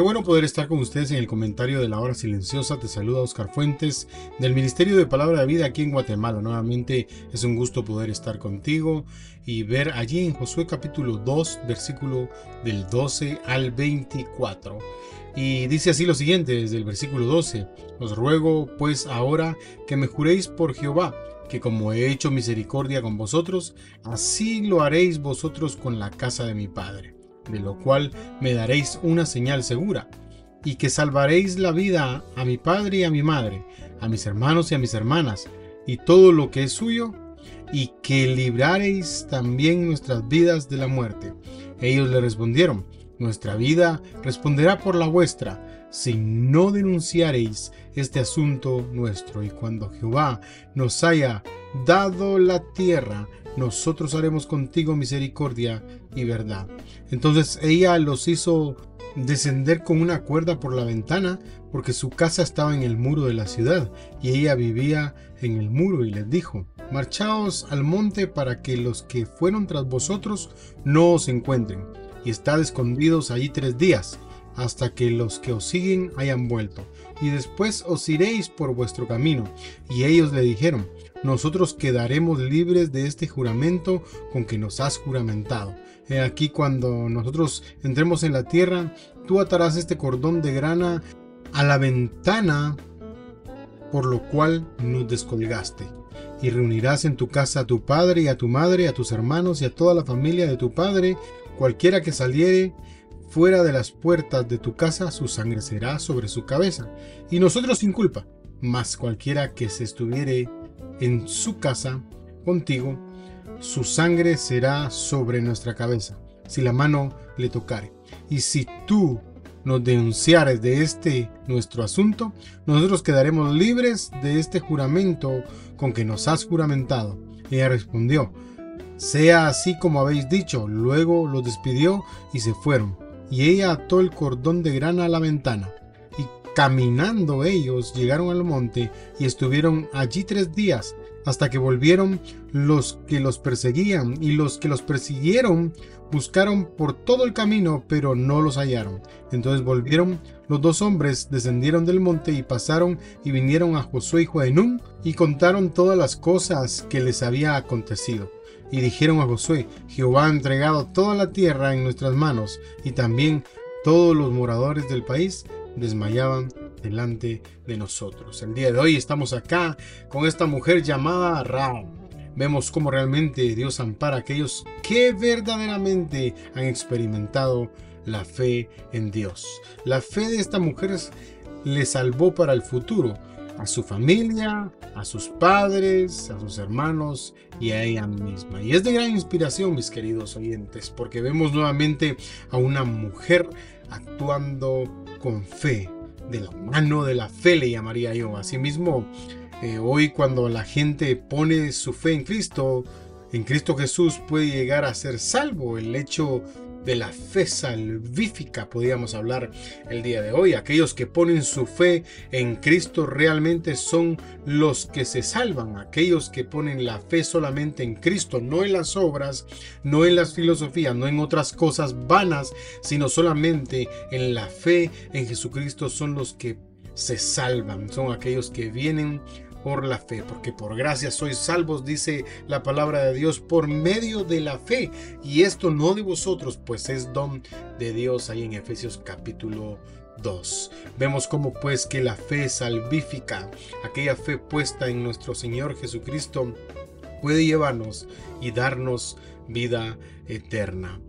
Qué bueno poder estar con ustedes en el comentario de la hora silenciosa. Te saluda Oscar Fuentes del Ministerio de Palabra de Vida aquí en Guatemala. Nuevamente es un gusto poder estar contigo y ver allí en Josué capítulo 2, versículo del 12 al 24. Y dice así lo siguiente desde el versículo 12. Os ruego pues ahora que me juréis por Jehová que como he hecho misericordia con vosotros, así lo haréis vosotros con la casa de mi Padre de lo cual me daréis una señal segura, y que salvaréis la vida a mi padre y a mi madre, a mis hermanos y a mis hermanas, y todo lo que es suyo, y que libraréis también nuestras vidas de la muerte. Ellos le respondieron, nuestra vida responderá por la vuestra, si no denunciareis este asunto nuestro, y cuando Jehová nos haya dado la tierra, nosotros haremos contigo misericordia y verdad. Entonces ella los hizo descender con una cuerda por la ventana porque su casa estaba en el muro de la ciudad y ella vivía en el muro y les dijo, marchaos al monte para que los que fueron tras vosotros no os encuentren y estad escondidos allí tres días hasta que los que os siguen hayan vuelto y después os iréis por vuestro camino. Y ellos le dijeron, nosotros quedaremos libres de este juramento con que nos has juramentado. Aquí cuando nosotros entremos en la tierra, tú atarás este cordón de grana a la ventana por lo cual nos descolgaste. Y reunirás en tu casa a tu padre y a tu madre, a tus hermanos y a toda la familia de tu padre, cualquiera que saliere fuera de las puertas de tu casa, su sangre será sobre su cabeza. Y nosotros sin culpa, mas cualquiera que se estuviere en su casa contigo, su sangre será sobre nuestra cabeza, si la mano le tocare. Y si tú nos denunciares de este nuestro asunto, nosotros quedaremos libres de este juramento con que nos has juramentado. Ella respondió, sea así como habéis dicho. Luego los despidió y se fueron. Y ella ató el cordón de grana a la ventana. Caminando ellos llegaron al monte y estuvieron allí tres días hasta que volvieron los que los perseguían y los que los persiguieron buscaron por todo el camino pero no los hallaron. Entonces volvieron los dos hombres, descendieron del monte y pasaron y vinieron a Josué hijo de y contaron todas las cosas que les había acontecido. Y dijeron a Josué, Jehová ha entregado toda la tierra en nuestras manos y también todos los moradores del país desmayaban delante de nosotros. El día de hoy estamos acá con esta mujer llamada Ra. Vemos cómo realmente Dios ampara a aquellos que verdaderamente han experimentado la fe en Dios. La fe de esta mujer le salvó para el futuro a su familia, a sus padres, a sus hermanos y a ella misma. Y es de gran inspiración, mis queridos oyentes, porque vemos nuevamente a una mujer actuando con fe, de la mano de la fe le llamaría yo. Asimismo, eh, hoy cuando la gente pone su fe en Cristo, en Cristo Jesús puede llegar a ser salvo. El hecho de la fe salvífica, podríamos hablar el día de hoy. Aquellos que ponen su fe en Cristo realmente son los que se salvan. Aquellos que ponen la fe solamente en Cristo, no en las obras, no en las filosofías, no en otras cosas vanas, sino solamente en la fe en Jesucristo son los que se salvan. Son aquellos que vienen por la fe, porque por gracia sois salvos, dice la palabra de Dios, por medio de la fe. Y esto no de vosotros, pues es don de Dios ahí en Efesios capítulo 2. Vemos como pues que la fe salvífica, aquella fe puesta en nuestro Señor Jesucristo, puede llevarnos y darnos vida eterna.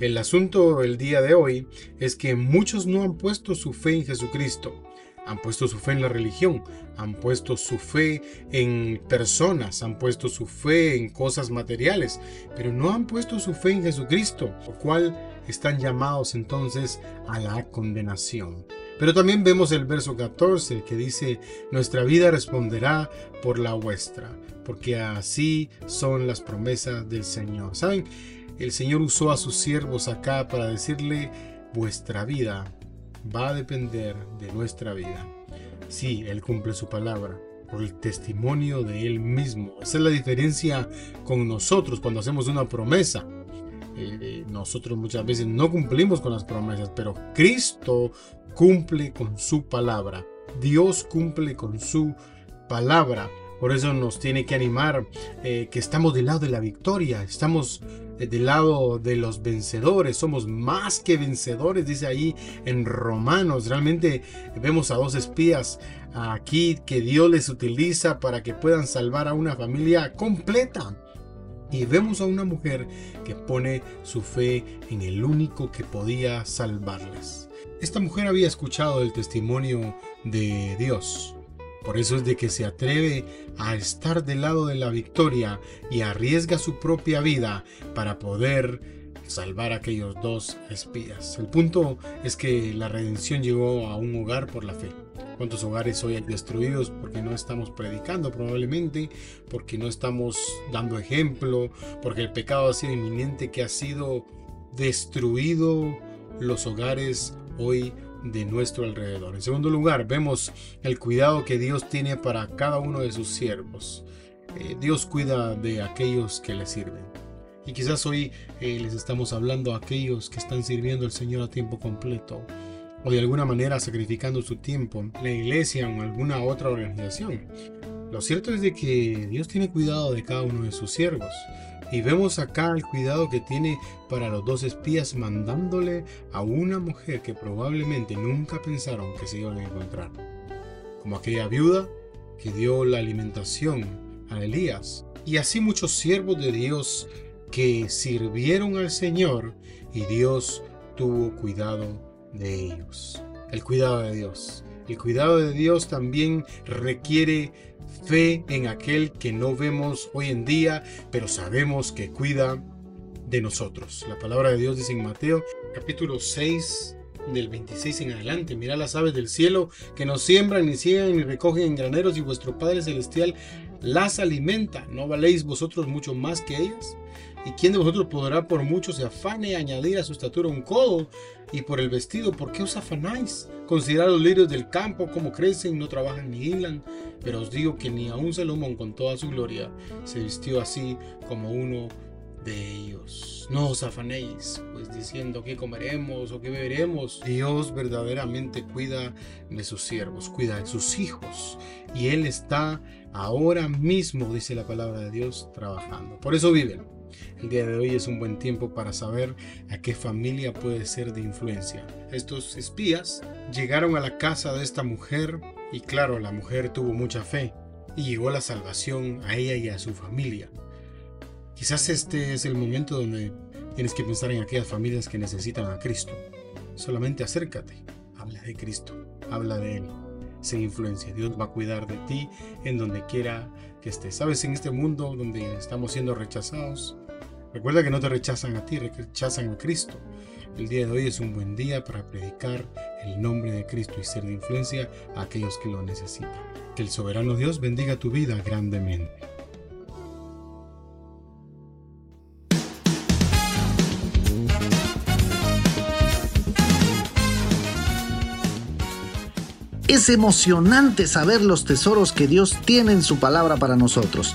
El asunto el día de hoy es que muchos no han puesto su fe en Jesucristo Han puesto su fe en la religión, han puesto su fe en personas, han puesto su fe en cosas materiales, pero no han puesto su fe en Jesucristo, lo cual están llamados entonces a la condenación. Pero también vemos el verso 14 que dice, nuestra vida responderá por la vuestra, porque así son las promesas del Señor. ¿Saben? El Señor usó a sus siervos acá para decirle, vuestra vida va a depender de nuestra vida. Sí, Él cumple su palabra por el testimonio de Él mismo. Esa es la diferencia con nosotros cuando hacemos una promesa. Eh, nosotros muchas veces no cumplimos con las promesas, pero Cristo cumple con su palabra. Dios cumple con su palabra. Por eso nos tiene que animar eh, que estamos del lado de la victoria, estamos eh, del lado de los vencedores, somos más que vencedores, dice ahí en Romanos. Realmente vemos a dos espías aquí que Dios les utiliza para que puedan salvar a una familia completa. Y vemos a una mujer que pone su fe en el único que podía salvarles. Esta mujer había escuchado el testimonio de Dios. Por eso es de que se atreve a estar del lado de la victoria y arriesga su propia vida para poder salvar a aquellos dos espías. El punto es que la redención llegó a un hogar por la fe. ¿Cuántos hogares hoy hay destruidos porque no estamos predicando probablemente? Porque no estamos dando ejemplo, porque el pecado ha sido inminente que ha sido destruido los hogares hoy de nuestro alrededor. En segundo lugar, vemos el cuidado que Dios tiene para cada uno de sus siervos. Eh, Dios cuida de aquellos que le sirven. Y quizás hoy eh, les estamos hablando a aquellos que están sirviendo al Señor a tiempo completo o de alguna manera sacrificando su tiempo en la iglesia o alguna otra organización. Lo cierto es de que Dios tiene cuidado de cada uno de sus siervos. Y vemos acá el cuidado que tiene para los dos espías mandándole a una mujer que probablemente nunca pensaron que se iban a encontrar. Como aquella viuda que dio la alimentación a Elías. Y así muchos siervos de Dios que sirvieron al Señor y Dios tuvo cuidado de ellos. El cuidado de Dios. El cuidado de Dios también requiere fe en aquel que no vemos hoy en día, pero sabemos que cuida de nosotros. La palabra de Dios dice en Mateo capítulo 6 del 26 en adelante. Mira las aves del cielo que no siembran, ni ciegan, ni recogen en graneros, y vuestro Padre Celestial las alimenta. ¿No valéis vosotros mucho más que ellas? ¿Y quién de vosotros podrá por mucho se afane añadir a su estatura un codo? Y por el vestido, ¿por qué os afanáis? Considerad los lirios del campo, cómo crecen, no trabajan ni hilan. Pero os digo que ni aun Salomón con toda su gloria se vistió así como uno de ellos. No os afanéis, pues diciendo qué comeremos o qué beberemos. Dios verdaderamente cuida de sus siervos, cuida de sus hijos. Y Él está ahora mismo, dice la palabra de Dios, trabajando. Por eso viven el día de hoy es un buen tiempo para saber a qué familia puede ser de influencia. Estos espías llegaron a la casa de esta mujer y claro, la mujer tuvo mucha fe y llegó la salvación a ella y a su familia. Quizás este es el momento donde tienes que pensar en aquellas familias que necesitan a Cristo. Solamente acércate, habla de Cristo, habla de Él. Sin influencia, Dios va a cuidar de ti en donde quiera que estés. Sabes, en este mundo donde estamos siendo rechazados, Recuerda que no te rechazan a ti, rechazan a Cristo. El día de hoy es un buen día para predicar el nombre de Cristo y ser de influencia a aquellos que lo necesitan. Que el soberano Dios bendiga tu vida grandemente. Es emocionante saber los tesoros que Dios tiene en su palabra para nosotros.